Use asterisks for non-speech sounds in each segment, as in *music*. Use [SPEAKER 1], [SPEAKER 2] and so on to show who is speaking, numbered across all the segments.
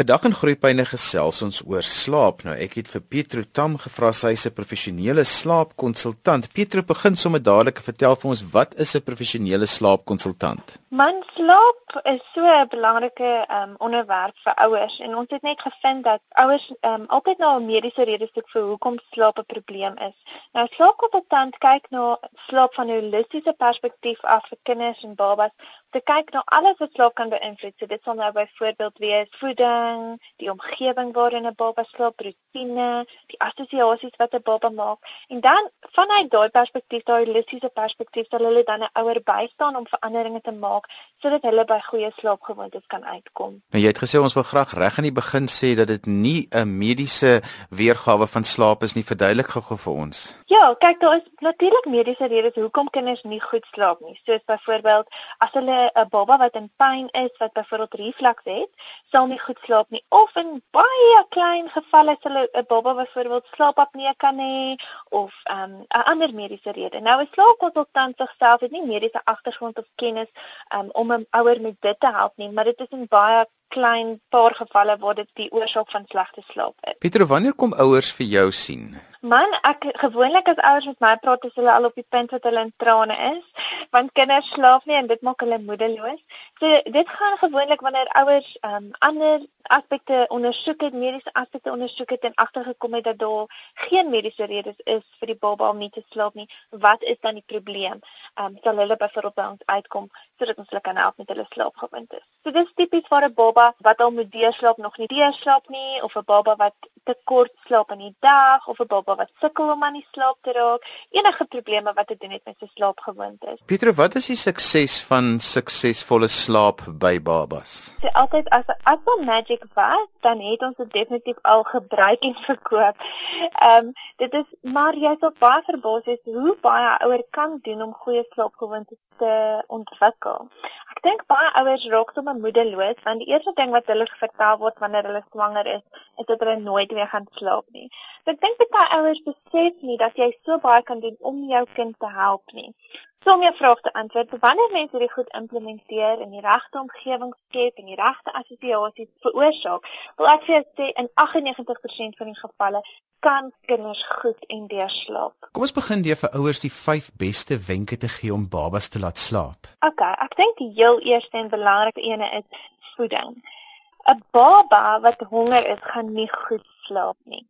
[SPEAKER 1] Vandag in Groepyne gesels ons oor slaap. Nou ek het vir Pietro Tam gevra sy is 'n professionele slaapkonsultant. Pietro begin sommer dadelik vertel vir ons wat is 'n professionele slaapkonsultant?
[SPEAKER 2] Man slaap is so 'n belangrike um, onderwerp vir ouers en ons het net gevind dat ouers um, altyd na 'n mediese rede soek vir hoekom slaap 'n probleem is. Nou slaapkonsultant kyk na slaap van 'n holistiese perspektief af vir kinders en babas te kyk na alles wat slaap kan beïnvloed. So dit sal nou byvoorbeeld wees voeding, die omgewing waarin 'n baba slaap, rotine, die assosiasies wat 'n baba maak. En dan vanuit daai perspektief, daai holistiese perspektief, sal hulle dan 'n ouer bystaan om veranderinge te maak sodat hulle by goeie slaapgewoontes kan uitkom.
[SPEAKER 1] Nou jy het gesê ons wil graag reg aan die begin sê dat dit nie 'n mediese weergawe van slaap is nie. Verduidelik gou vir ons.
[SPEAKER 2] Ja, kyk, daar is natuurlik mediese redes hoekom kinders nie goed slaap nie. Soos byvoorbeeld as hulle 'n baba wat in pyn is, wat byvoorbeeld reflux het, sal nie goed slaap nie. Of in baie klein gevalle sal 'n baba byvoorbeeld slaapapnee kan hê of ehm, 'n um, ander mediese rede. Nou 'n slaapkonsultant self het nie mediese agtergrond of kennis um, om 'n ouer met dit te help nie, maar dit is in baie klein paar gevalle waar dit die oorsaak van slegte slaap is.
[SPEAKER 1] Pieter, wanneer kom ouers vir jou sien?
[SPEAKER 2] Man, ek gewoonlik as ouers met my praat, is hulle al op die punt dat hulle in trane is, want kinders slaap nie en dit maak hulle moedeloos. So dit gaan gewoonlik wanneer ouers um ander aspekte ondersoek het, mediese aspekte ondersoek het en agtergekom het dat daar geen mediese redes is vir die baba om nie te slaap nie. Wat is dan die probleem? Um sal hulle byvoorbeeld by ons uitkom sodat ons hulle kan help met hulle slaapgewoontes. So dis tipies vir 'n baba wat al moet deurslaap nog nie deurslaap nie of 'n baba wat te kort slaap in die dag of 'n baba wat sukkel om aan die slaap te raak, enige probleme wat te doen het met sy slaapgewoontes.
[SPEAKER 1] Pieter, wat is die sukses van suksesvolle slaap by babas?
[SPEAKER 2] Sy altyd as as 'n magic was, dan het ons dit definitief al gebruik en verkoop. Ehm um, dit is maar jy sal baie verbaas wees hoe baie ouer kan doen om goeie slaapgewoontes te ontwikkel. Ek dink baie ouers raak sommer moedeloos want die eerste ding wat hulle vertel word wanneer hulle swanger is, is dat hulle nooit weer gaan slaap nie. So ek dink baie ouers besef nie dat jy so baie kan doen om jou kind te help nie. So om jou vraag te antwoord, wanneer mense dit goed implementeer in die regte omgewing skep en die regte assosiasies veroorsaak, wil ek vir jou sê in 98% van die gevalle kan kinders goed en deurslaap.
[SPEAKER 1] Kom ons begin deur vir ouers die 5 beste wenke te gee om babas te laat slaap.
[SPEAKER 2] OK, ek dink die heel eerste en belangrikste ene is voeding. 'n Baba wat honger is, gaan nie goed slaap nie.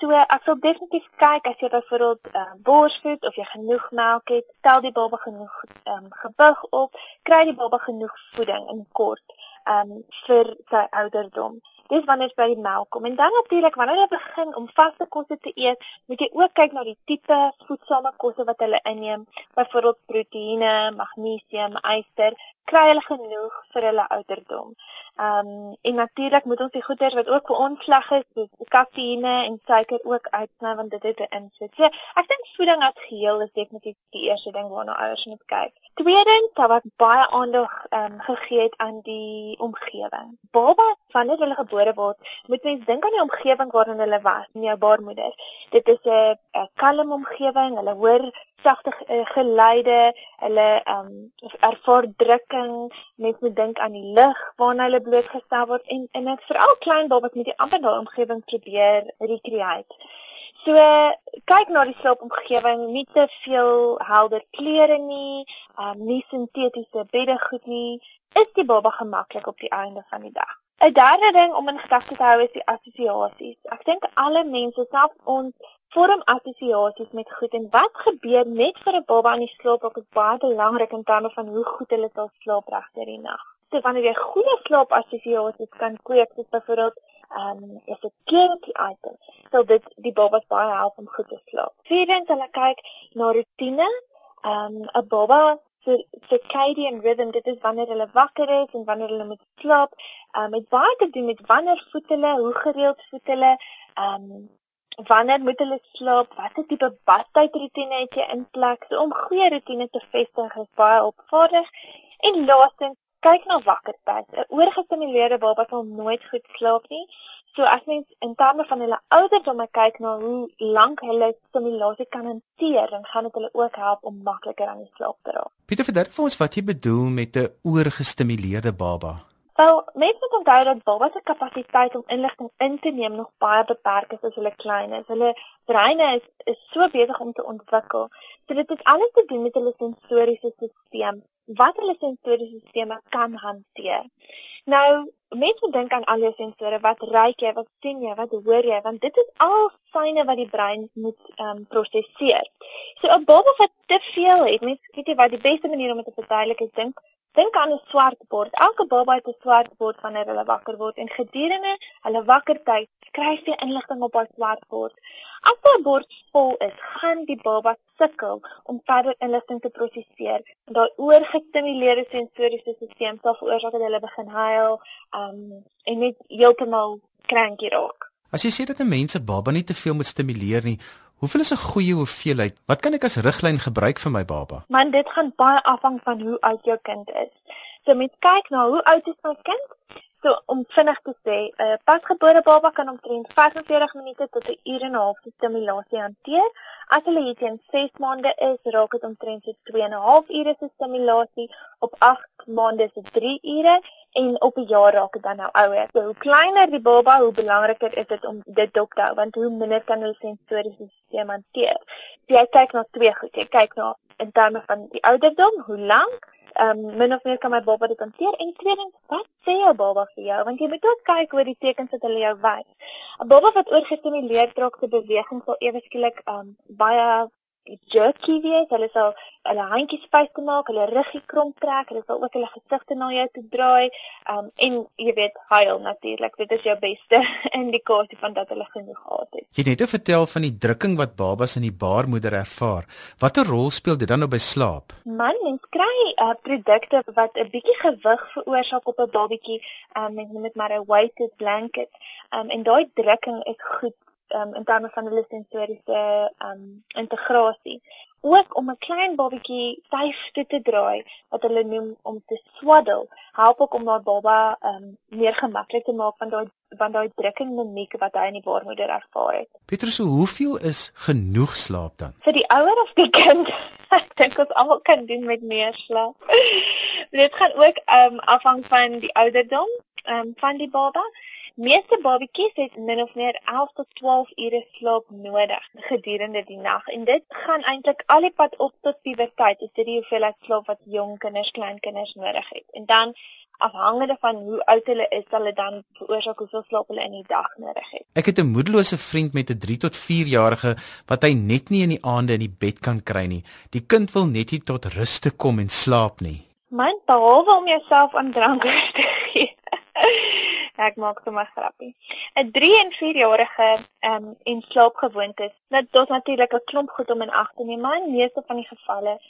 [SPEAKER 2] So ek sal definitief kyk as jy byvoorbeeld uh, borsvoed of jy genoeg melk het, tel die baba genoeg um, gewig op, kry die baba genoeg voeding in kort um, vir sy ouderdom. Dis wanneer jy by die melk kom en dan natuurlik wanneer jy begin om vaste kosse te eet, moet jy ook kyk na die tipe voedsame kosse wat hulle inneem, byvoorbeeld proteïene, magnesium, yster, kry hulle genoeg vir hulle ouderdom. Ehm um, en natuurlik moet ons die goeder wat ook vir ons sleg is, soos kafeïne en suiker ook uitsny want dit het 'n invloed. So ek dink voeding as geheel is definitief die eerste ding waarna ouers moet kyk. Tweedens, daar wat baie aandag ehm um, gegee aan die omgewing. Babas wanneer hulle gebore word, moet mens dink aan die omgewing waarin hulle was, in jou baarmoeder. Dit is 'n kalm omgewing, hulle hoor sagte uh, geluide, hulle ehm um, ervaar drukking, net moet dink aan die lig waarna hulle blootgestel word en en veral klein babas met die amper daai omgewing probeer recreate. So kyk na die slaapomgewing, nie te veel helder kleure nie, um, nie sintetiese beddegoed nie. Is die baba gemaklik op die einde van die dag? 'n Derde ding om in gedagte te hou is die assosiasies. Ek dink alle mense, selfs ons vorm assosiasies met goed en wat gebeur net vir 'n baba aan die slaap ook baie belangrik in terme van hoe goed hulle sal slaap regter die nag. So wanneer jy goeie slaap assosiasies kan kweek, soos byvoorbeeld um, is dit security item, so dit die baba baie help om goed te slaap. Vierdens, hulle kyk na rotine. Ehm um, 'n baba se circadian rhythm, dit is wanneer hulle wakker is en wanneer hulle moet slaap. Ehm um, met baie te doen met wanneer voet hulle, hoe gereeld voet hulle, ehm um, wanneer moet hulle slaap? Watter tipe badtydroetine het jy in plek so, om goeie rotine te vestig? Is baie opvaardig. En laastens, kyk na wakkertyd. 'n Oorgestimuleerde baba sal nooit goed slaap nie. So as mens in terme van hulle ouderdom kyk na hoe lank hulle stimulasie kan hanteer, dan gaan dit hulle ook help om makliker aan die slaap te raak.
[SPEAKER 1] Pieter, verduidelik vir ons wat jy bedoel met 'n oorgestimuleerde baba.
[SPEAKER 2] Wel, mense moet onthou dat babas se kapasiteit om inligting in te neem nog baie beperk is as hulle klein is. Hulle breine is is so besig om te ontwikkel. So dit het alles te doen met hulle sensoriese stelsel, wat hulle sensoriese stelsels kan hanteer. Nou, mense dink aan al jou sensore, wat ruik jy, wat sien jy, wat hoor jy, want dit is al syne wat die brein moet ehm um, prosesseer. So 'n baba wat te veel het, mense weet jy wat die beste manier om dit te verduidelik is dink Dink aan 'n swart bord. Elke baba het 'n swart bord wanneer hulle wakker word en gedurende hulle wakkertyd skryf jy inligting op daai swart bord. As daai bord vol is, gaan die baba sukkel om verder inligting te prosesseer. Daai oorgestimuleerde sensoriese stelsel sal veroorsaak dat hulle begin huil, um en net heeltemal krankie raak.
[SPEAKER 1] As jy sê dat 'n mens se baba nie te veel moet stimuleer nie, Hoeveel is 'n goeie hoeveelheid? Wat kan ek as riglyn gebruik vir my baba?
[SPEAKER 2] Man, dit gaan baie afhang van hoe oud jou kind is. So met kyk na hoe oud is my kind? So om vinnig te sê, 'n uh, pasgebore baba kan omtrent 45 minute tot 'n uur en 'n half stimulasie hanteer. As hulle hier teen 6 maande is, raak dit omtrent so 2 en 'n half ure se stimulasie. Op 8 maande dit 3 ure en op 'n jaar raak dit dan nou ouer. So hoe kleiner die baba, hoe belangriker is dit om dit dop te hou want hoe minder kan hulle sensoriese stelsel hanteer. Jy kyk na twee goed. Jy kyk na in terme van die ouderdom, hoe lank ehm um, min of meer kan my baba dit hanteer. En tweedens wat sê jou baba vir jou? Want jy moet ook kyk oor die tekens wat hulle jou wys. 'n baba wat oorgestimuleer trok te beweging sal ewe skielik ehm um, baie jerky wees. Hulle sal hulle handjies spys te maak, hulle ruggie kromp trek, hulle sal ook hulle gesigte na jou toe draai. Um en jy weet, huil natuurlik. Dit is jou beste *laughs* indikasie van dat hulle genoeg gehad het.
[SPEAKER 1] Jy het net vertel van die drukking wat babas in die baarmoeder ervaar. Watter rol speel dit dan nou by slaap?
[SPEAKER 2] Man, mens kry uh, produkte wat 'n bietjie gewig veroorsaak op 'n babatjie. Um mens noem dit maar 'n weighted blanket. Um en daai drukking is goed um, in terme van hulle sensoriese um, integrasie. Ook om 'n klein babatjie styf te, te draai wat hulle noem om te swaddle, help ook om daai baba um, meer gemaklik te maak van daai van daai drukking mimiek wat hy in die baarmoeder ervaar het.
[SPEAKER 1] Petrus, hoeveel is genoeg slaap dan?
[SPEAKER 2] Vir die ouer of die kind? *laughs* Ek dink ons almal kan doen met meer slaap. *laughs* Dit gaan ook um, afhang van die ouderdom um, van die baba. Meeste babatjies het min of meer 11 tot 12 ure slaap nodig gedurende die nag en dit gaan eintlik al die pad op tot puberteit. Dit is die hoeveelheid slaap wat jong kinders, klein kinders nodig het. En dan afhangende van hoe oud hulle is, sal dit dan veroorsaak hoeveel slaap hulle in die dag nodig het.
[SPEAKER 1] Ek het 'n moedelose vriend met 'n 3 tot 4 jarige wat hy net nie in die aande in die bed kan kry nie. Die kind wil net nie tot rus te kom en slaap nie.
[SPEAKER 2] Man, behalwe om jouself aan drank *laughs* te gee. Ek maak sommer grappie. 'n 3 en 4 jarige ehm um, en slaapgewoontes. Dit is natuurlik 'n klomp goed om in ag te neem, maar in meeste van die gevalle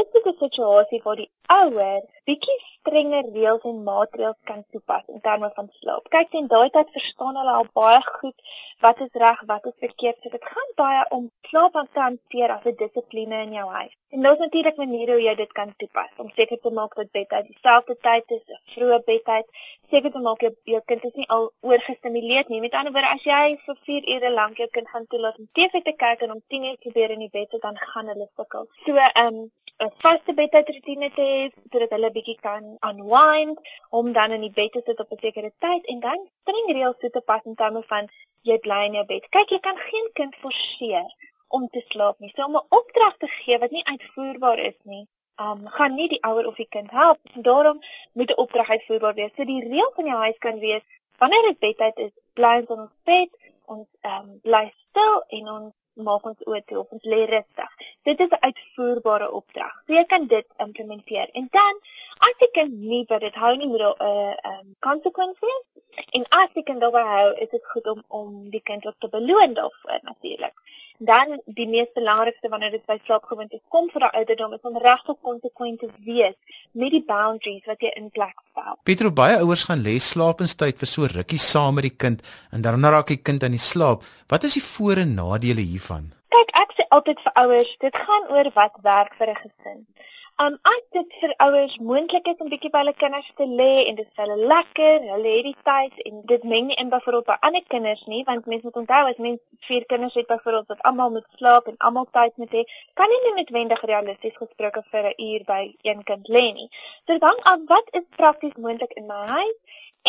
[SPEAKER 2] is dit 'n situasie waar die ouer bietjie strenger reëls en maatreëls kan toepas in terme van slaap. Kyk, in daai tyd verstaan hulle al baie goed wat is reg, wat is verkeerd. So dit gaan baie om slaap aan te hanteer as 'n dissipline in jou huis. En daar's natuurlik maniere hoe jy dit kan toepas om seker te maak dat bedtyd dieselfde tyd is, 'n vroeë bedtyd. Seker te maak jou, jou kind is nie al oorgestimuleer nie. Met ander woorde, as jy vir 4 ure lank jou kind gaan toelaat om TV te kyk en om 10 uur probeer in die bed te dan gaan hulle sukkel. So, ehm um, 'n vaste bedtydroetine te hê sodat hulle bietjie kan unwind, om dan in die bed te sit op 'n sekere tyd en dan streng reëls toe te pas in terme van jy bly in jou bed. Kyk, jy kan geen kind forceer om te slaap nie. So om 'n opdrag te gee wat nie uitvoerbaar is nie, um gaan nie die ouer of die kind help. Daarom moet 'n opdrag uitvoerbaar wees. So die reël van jou huis kan wees wanneer dit bedtyd is, bly ons bed, ons um bly stil en ons maak ons oë toe of ons lê rustig. Dit is 'n uitvoerbare opdrag. So jy kan dit implementeer. En dan as jy kan nie by dit hou nie moet 'n uh, um konsekwensie en as jy kan daarby hou, is dit goed om om die kind ook te beloon daarvoor natuurlik. Dan die mees belangrikste wanneer dit by slaapgewoontes kom vir 'n ouderdom is om regtig konsekwent te wees met die boundaries wat jy in plek stel.
[SPEAKER 1] Pietro baie ouers gaan lê slaapenstyd vir so rukkie saam met die kind en dan raak die kind aan die slaap. Wat is die voor en nadele hiervan?
[SPEAKER 2] Kyk, ek sê altyd vir ouers, dit gaan oor wat werk vir 'n gesin. Um as dit vir ouers moontlik is om bietjie by hulle kinders te lê en dit vir hulle lekker, hulle het die tyd en dit meng nie in byvoorbeeld by ander kinders nie, want mense moet onthou as mens vier kinders het byvoorbeeld wat almal moet slaap en almal tyd moet hê, kan nie noodwendig realisties gesproke vir 'n uur by een kind lê nie. So hang af wat is prakties moontlik in my huis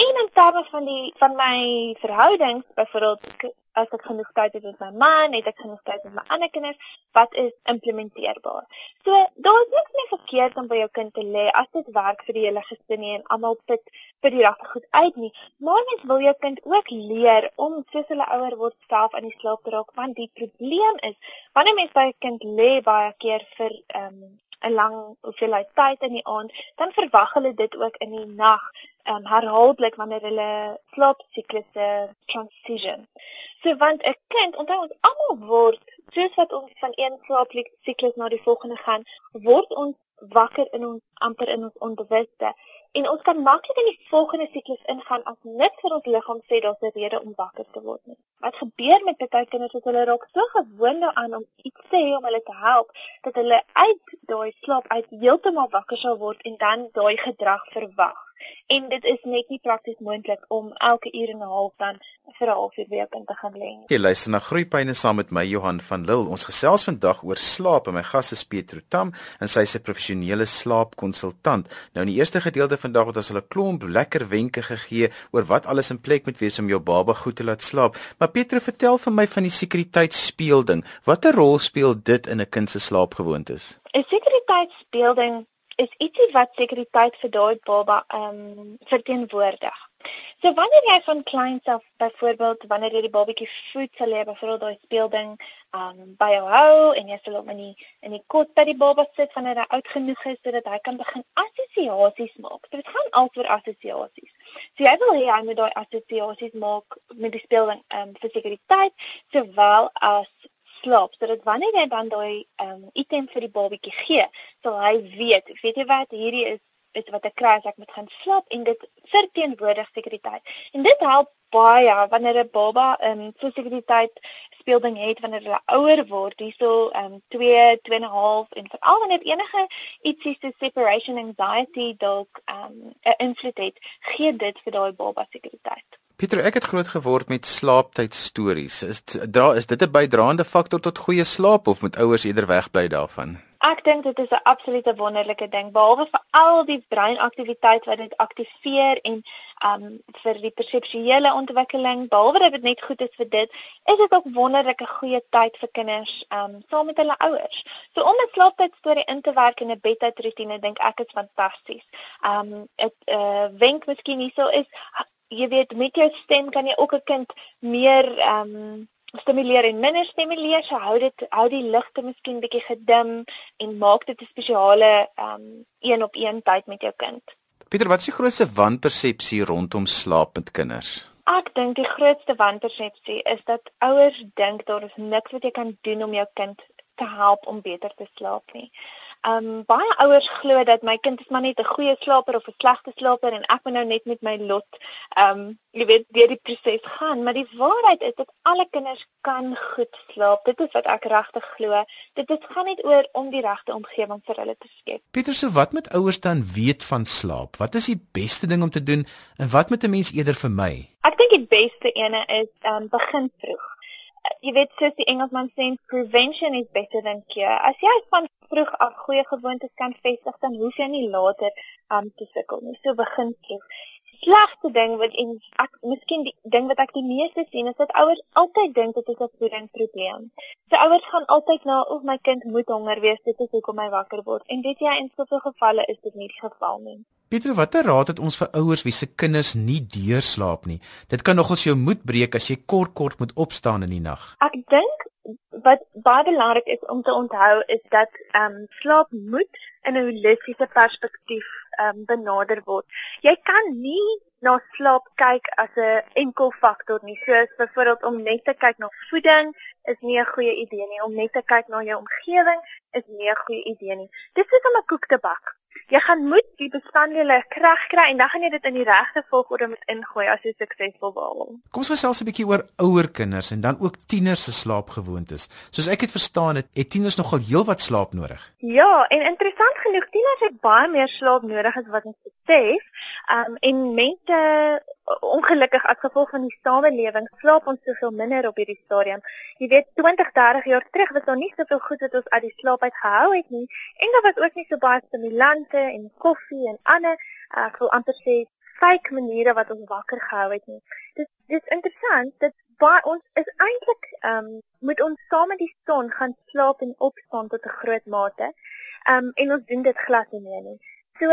[SPEAKER 2] en in terme van die van my verhoudings, byvoorbeeld as ek genoeg tyd het met my man, het ek genoeg tyd met my ander kinders, wat is implementeerbaar. So daar is niks meer verkeerd om by jou kind te lê as dit werk vir die hele gesin en almal put vir die dag goed uit nie. Maar mens wil jou kind ook leer om soos hulle ouer word self aan die slaap te raak, want die probleem is wanneer mens by 'n kind lê baie keer vir ehm um, 'n lang hoeveelheid tyd in die aand, dan verwag hulle dit ook in die nag, um, herhaaldelik wanneer hulle slaapsiklusse transition. So want 'n kind, onthou ons almal word soos wat ons van een slaapsiklus na die volgende gaan, word ons wakker in ons amper in ons onbewuste en ons kan maklik in die volgende siklus ingaan as net vir ons liggaam sê daar's 'n rede om wakker te word nie. Wat gebeur met baie kinders as hulle raak so gewoond daaraan om iets te hê om hulle te help dat hulle uit daai slaap uit heeltemal wakker sal word en dan daai gedrag verwag en dit is net nie prakties moontlik om elke uur en 'n half dan vir 'n halfuur weer kind te gaan lê.
[SPEAKER 1] Jy luister na Groepyne saam met my Johan van Lille. Ons gesels vandag oor slaap en my gas is Pietro Tam en sy is 'n professionele slaapkonsultant. Nou in die eerste gedeelte vandag het ons hulle klomp lekker wenke gegee oor wat alles in plek moet wees om jou baba goed te laat slaap. Maar Pietro, vertel vir my van die sekuriteitspeelding. Watter rol speel dit in 'n kind se slaapgewoontes?
[SPEAKER 2] 'n Sekuriteitspeelding is ietsie wat sekuriteit vir daai baba ehm um, verteenwoordig. So wanneer jy van kleins af byvoorbeeld wanneer jy die babatjie voed, sal jy byvoorbeeld daai speelding ehm um, by jou hou en jy sal hom in die in die kot by die baba sit wanneer hy oud genoeg is sodat hy kan begin assosiasies maak. So dit gaan alsoor assosiasies. So jy wil hê hy moet daai assosiasies maak met die speelding ehm um, vir sekuriteit sowel as slaap sodat wanneer jy dan daai um, item vir die babatjie gee, sal hy weet, weet jy wat, hierdie is is wat ek kry as ek moet gaan slaap en dit verteenwoordig sekuriteit. En dit help baie wanneer 'n baba 'n um, so sekuriteit speelding het wanneer hulle ouer word, hierso um 2, 2 en veral wanneer enige ietsie so separation anxiety dalk um 'n invloed het, gee dit vir daai baba sekuriteit.
[SPEAKER 1] Pieter, ek het groot geword met slaaptyd stories. Is dra is dit 'n bydraende faktor tot goeie slaap of moet ouers eerder wegbly daarvan?
[SPEAKER 2] Ek dink dit is 'n absolute wonderlike ding behalwe vir al die breinaktiwiteit wat dit aktiveer en um vir die perseptuele ontwikkeling, behalwe dat dit net goed is vir dit, is dit ook wonderlike goeie tyd vir kinders um saam met hulle ouers. So om 'n slaaptyd storie in te werk in 'n bedtydroetine dink ek is fantasties. Um dit uh wenk miskien hierso is jy weet met jou stem kan jy ook 'n kind meer ehm um, stimuleer en minder stimuleer. So hou dit hou die ligte miskien bietjie gedim en maak dit 'n spesiale ehm um, een op een tyd met jou kind.
[SPEAKER 1] Pieter, wat is die grootste wanpersepsie rondom slaap met kinders?
[SPEAKER 2] Ek dink die grootste wanpersepsie is dat ouers dink daar is niks wat jy kan doen om jou kind te help om beter te slaap nie. Um baie ouers glo dat my kind is maar net 'n goeie slaper of 'n slegte slaper en ek moet nou net met my lot um jy weet deur die proses gaan, maar die waarheid is dat alle kinders kan goed slaap. Dit is wat ek regtig glo. Dit is gaan net oor om die regte omgewing vir hulle te skep.
[SPEAKER 1] Pieter, so wat moet ouers dan weet van slaap? Wat is die beste ding om te doen en wat moet 'n mens eerder vermy?
[SPEAKER 2] Ek dink die beste ene is um begin vroeg jy weet soos die Engelsman sê prevention is better than cure. As jy van vroeg af goeie gewoontes kan vestig, dan hoef jy nie later um te sukkel nie. So begin vroeg. Slegste ding wat en ek miskien die ding wat ek die meeste sien is dat ouers altyd dink dit is 'n voedingsprobleem. So ouers gaan altyd na of my kind moet honger wees, dit is hoekom hy wakker word. En weet jy in sulke gevalle is dit nie geval nie.
[SPEAKER 1] Pieter, watter raad het ons vir ouers wie se kinders nie deurslaap nie? Dit kan nogals jou moed breek as jy kort kort moet opstaan in die nag.
[SPEAKER 2] Ek dink wat baie belangrik is om te onthou is dat ehm um, slaap moet in 'n holistiese perspektief ehm um, benader word. Jy kan nie na slaap kyk as 'n enkel faktor nie. Soos byvoorbeeld om net te kyk na voeding is nie 'n goeie idee nie. Om net te kyk na jou omgewing is nie 'n goeie idee nie. Dit is om 'n koek te bak jy gaan moet die bestanddele reg kry en dan gaan jy dit in die regte volgorde moet ingooi as jy suksesvol wil.
[SPEAKER 1] Kom ons gesels 'n bietjie oor ouer kinders en dan ook tieners se slaapgewoontes. Soos ek dit verstaan het, het tieners nogal heelwat slaap nodig.
[SPEAKER 2] Ja, en interessant genoeg, tieners het baie meer slaap nodig as wat ons besef. Um en mense ongelukkig as gevolg van die samelewing slaap ons soveel minder op hierdie stadium. Jy weet 20, 30 jaar terug was daar nie soveel goed wat ons uit die slaap uit gehou het nie en daar was ook nie so baie stimulante en koffie en ander ek wil amper sê fake maniere wat ons wakker gehou het nie. Dit dis interessant dat baie ons is eintlik ehm um, moet ons saam met die son gaan slaap en opstaan tot 'n groot mate. Ehm um, en ons doen dit glad nie meer nie. So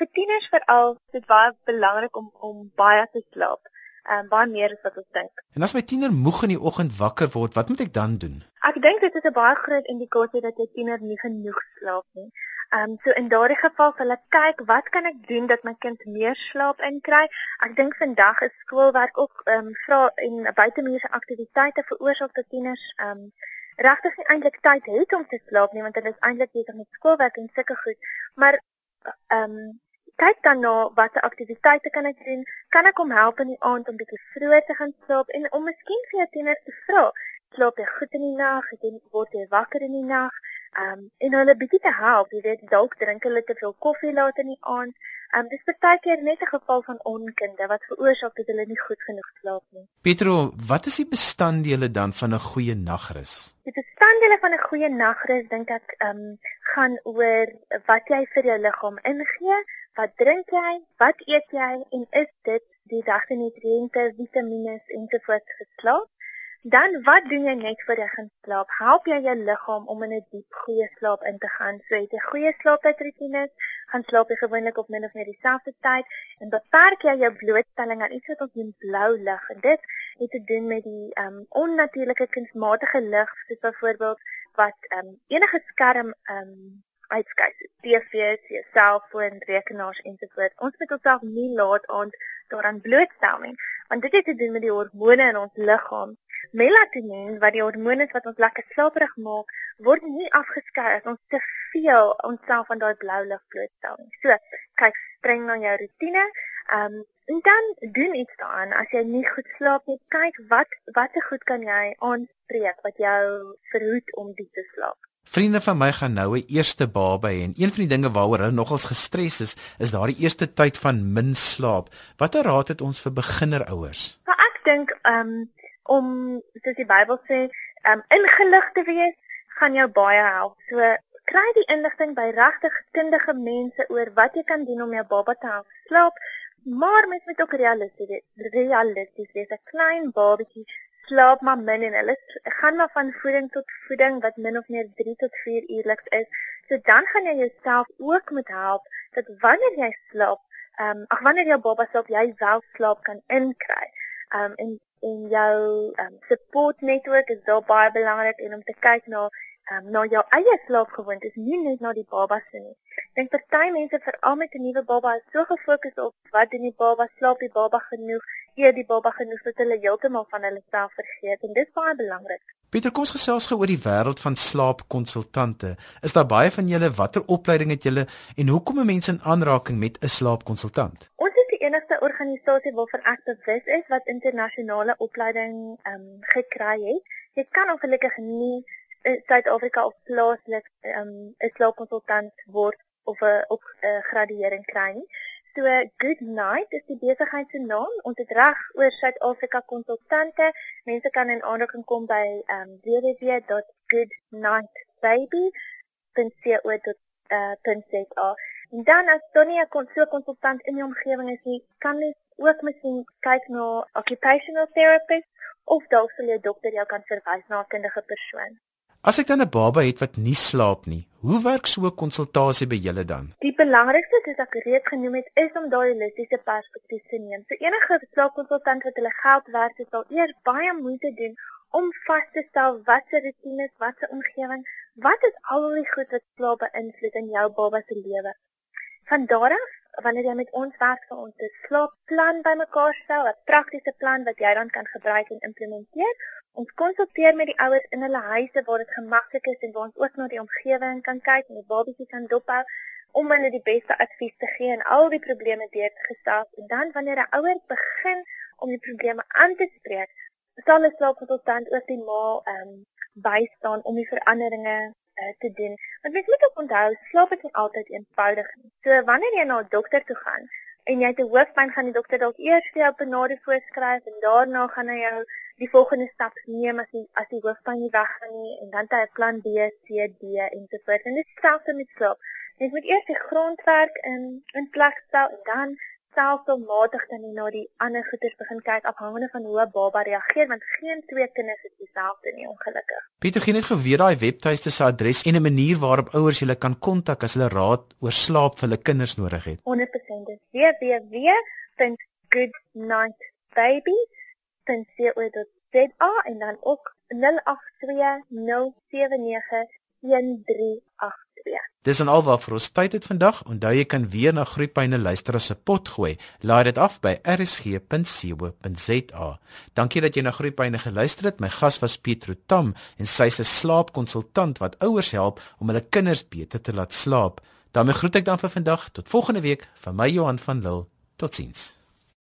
[SPEAKER 2] vir tieners veral dit baie belangrik om om baie te slaap um, baie meer as wat ons dink.
[SPEAKER 1] En as my tiener moeg in die oggend wakker word, wat moet ek dan doen?
[SPEAKER 2] Ek dink dit is 'n baie groot indikasie dat jou tiener nie genoeg slaap nie. Ehm um, so in daardie geval sal ek kyk wat kan ek doen dat my kind meer slaap inkry. Ek dink vandag is skoolwerk ook ehm um, vra en buitemuurse aktiwiteite veroorsaak dat tieners ehm um, regtig nie eintlik tyd het om te slaap nie want hulle is eintlik besig met skoolwerk en sulke goed. Maar ehm um, kyk dan na watter aktiwiteite kan ek doen? Kan ek hom help in die aand om bietjie vroeër te gaan slaap en om miskien vir jou tiener te vra, slaap jy goed in die nag? Het jy word jy wakker in die nag? Ehm um, en hulle bietjie te help, jy weet, dalk drink hulle te veel koffie laat in die aand. Ehm um, dis partykeer net 'n geval van onkunde wat veroorsaak dat hulle nie goed genoeg slaap nie.
[SPEAKER 1] Pietro, wat is die bestanddele dan van 'n goeie nagrus?
[SPEAKER 2] Die bestanddele van 'n goeie nagrus dink ek ehm um, gaan oor wat jy vir jou liggaam ingee, wat drink jy, wat eet jy en is dit die regte nutriënte, vitamiene ensovoorts geslaap? Dan wat doen jy net voor jy gaan slaap? Help jy jou liggaam om in 'n diep goeie slaap in te gaan? So het jy goeie slaaptydroetine, gaan slaap jy gewoonlik op min of meer dieselfde tyd en beperk jy jou blootstelling aan iets wat ons noem blou lig. En dit het te doen met die um onnatuurlike kunsmatige lig, soos byvoorbeeld wat um enige skerm um uitskei. TV's, jou selfoon, rekenaars ensovoorts. Ons moet onsself nie laat aand daaraan blootstel nie, want dit het te doen met die hormone in ons liggaam Melatonien wat die hormoon is wat ons lekker slaperig maak, word nie afgeskei as ons te veel onsself aan daai blou lig blootstel nie. So, kyk streng na jou rotine. Ehm um, en dan doen iets daaraan. As jy nie goed slaap nie, kyk wat watter goed kan jy aanspreek wat jou verhoed om diep te slaap.
[SPEAKER 1] Vriende van my gaan nou 'n eerste baba hê en een van die dinge waaroor hulle nogals gestres is, is daardie eerste tyd van min slaap. Watter raad het ons vir beginnerouers?
[SPEAKER 2] Maar ek dink um, om soos die Bybel sê, um ingelig te wees, gaan jou baie help. So kry die inligting by regtig kundige mense oor wat jy kan doen om jou baba te help slaap, maar mens moet ook realisties wees. Realisties wees 'n klein babatjie slaap maar min en hulle gaan maar van voeding tot voeding wat min of meer 3 tot 4 uurliks is. So dan gaan jy jouself ook moet help dat wanneer jy slaap, ehm um, ag wanneer jou baba slaap, jy wel slaap kan inkry. Ehm um, en en jou um, support netwerk is daar baie belangrik en om te kyk na um, na jou eie slaapgewoontes nie net na die baba se nie. Ek dink party mense veral met 'n nuwe baba is so gefokus op wat doen die baba, slaap die baba genoeg, eet die baba genoeg dat hulle heeltemal van hulle self vergeet en dit is baie belangrik.
[SPEAKER 1] Pieter, kom ons gesels gou oor die wêreld van slaapkonsultante. Is daar baie van julle watter opleiding het julle en hoe kom 'n mens in aanraking met 'n slaapkonsultant?
[SPEAKER 2] Ons is die enigste organisasie waarvan ek bewus is wat internasionale opleiding ehm um, gekry het. Jy kan ongelukkig nie Suid-Afrika of plaaslik ehm um, 'n slaapkonsultant word of 'n op 'n uh, graduering kry nie. So Good Night is die besigheid se naam. Ons het reg oor Suid-Afrika konsultante. Mense kan in aanraking kom by um, www.goodnightbaby.co.za. En dan as Tonia kon so konsultant in die omgewing is, nie, kan jy ook miskien kyk na occupational therapist of dalk sal jou dokter jou kan verwys na 'n kundige persoon.
[SPEAKER 1] As ek dan 'n baba het wat nie slaap nie, hoe werk so 'n konsultasie by julle dan?
[SPEAKER 2] Die belangrikste is ek reeds genoem het is om daai holistiese perspektief te neem. So enige slaapkonsultant wat hulle geld werd, sal eers baie moeite doen om vas te stel wat se rotines, wat se omgewing, wat is al die goed wat slaap beïnvloed in jou baba se lewe. Van daar af wanneer jy met ons werk vir ons 'n slaapplan bymekaar stel, 'n praktiese plan wat jy dan kan gebruik en implementeer. Ons konsulteer met die ouers in hulle huise waar dit gemaklik is en waar ons ook na die omgewing kan kyk en die babatjie kan dophou. om hulle die beste advies te gee en al die probleme deur te gesels en dan wanneer 'n ouer begin om die probleme aan te spreek, sal 'n slaapkonsultant ook die ma ehm um, bystaan om die veranderinge uh, te doen. Want mens moet ook onthou, slaap is nie altyd eenvoudig nie. So wanneer jy na 'n dokter toe gaan en jy het 'n hoofpyn, gaan die dokter dalk eers vir jou Panado voorskryf en daarna gaan hy jou die volgende stap neem as die as die hoofpyn nie weggaan nie en dan het hy 'n plan B, C, D en so voort. En dit selfs met slaap. Jy moet eers die grondwerk in in plek stel en dan stelselmatig dan na die ander goeders begin kyk afhangende van hoe 'n baba reageer want geen twee kinders is dieselfde nie ongelukkig.
[SPEAKER 1] Pieter gee net geweet daai webtuiste se adres en 'n manier waarop ouers julle kan kontak as hulle raad oor slaap vir hulle kinders nodig het.
[SPEAKER 2] 100% dis www.goodnightbaby.co.za en dan ook 0820791383
[SPEAKER 1] Dis en alwaar vir ons tyd het vandag. Onthou jy kan weer na Groepyne luister as 'n pot gooi. Laai dit af by rsg.co.za. Dankie dat jy na Groepyne geluister het. My gas was Pietro Tam en sy's 'n slaapkonsultant wat ouers help om hulle kinders beter te laat slaap. daarmee groet ek dan vir vandag. Tot volgende week van my Johan van Lille. Totsiens.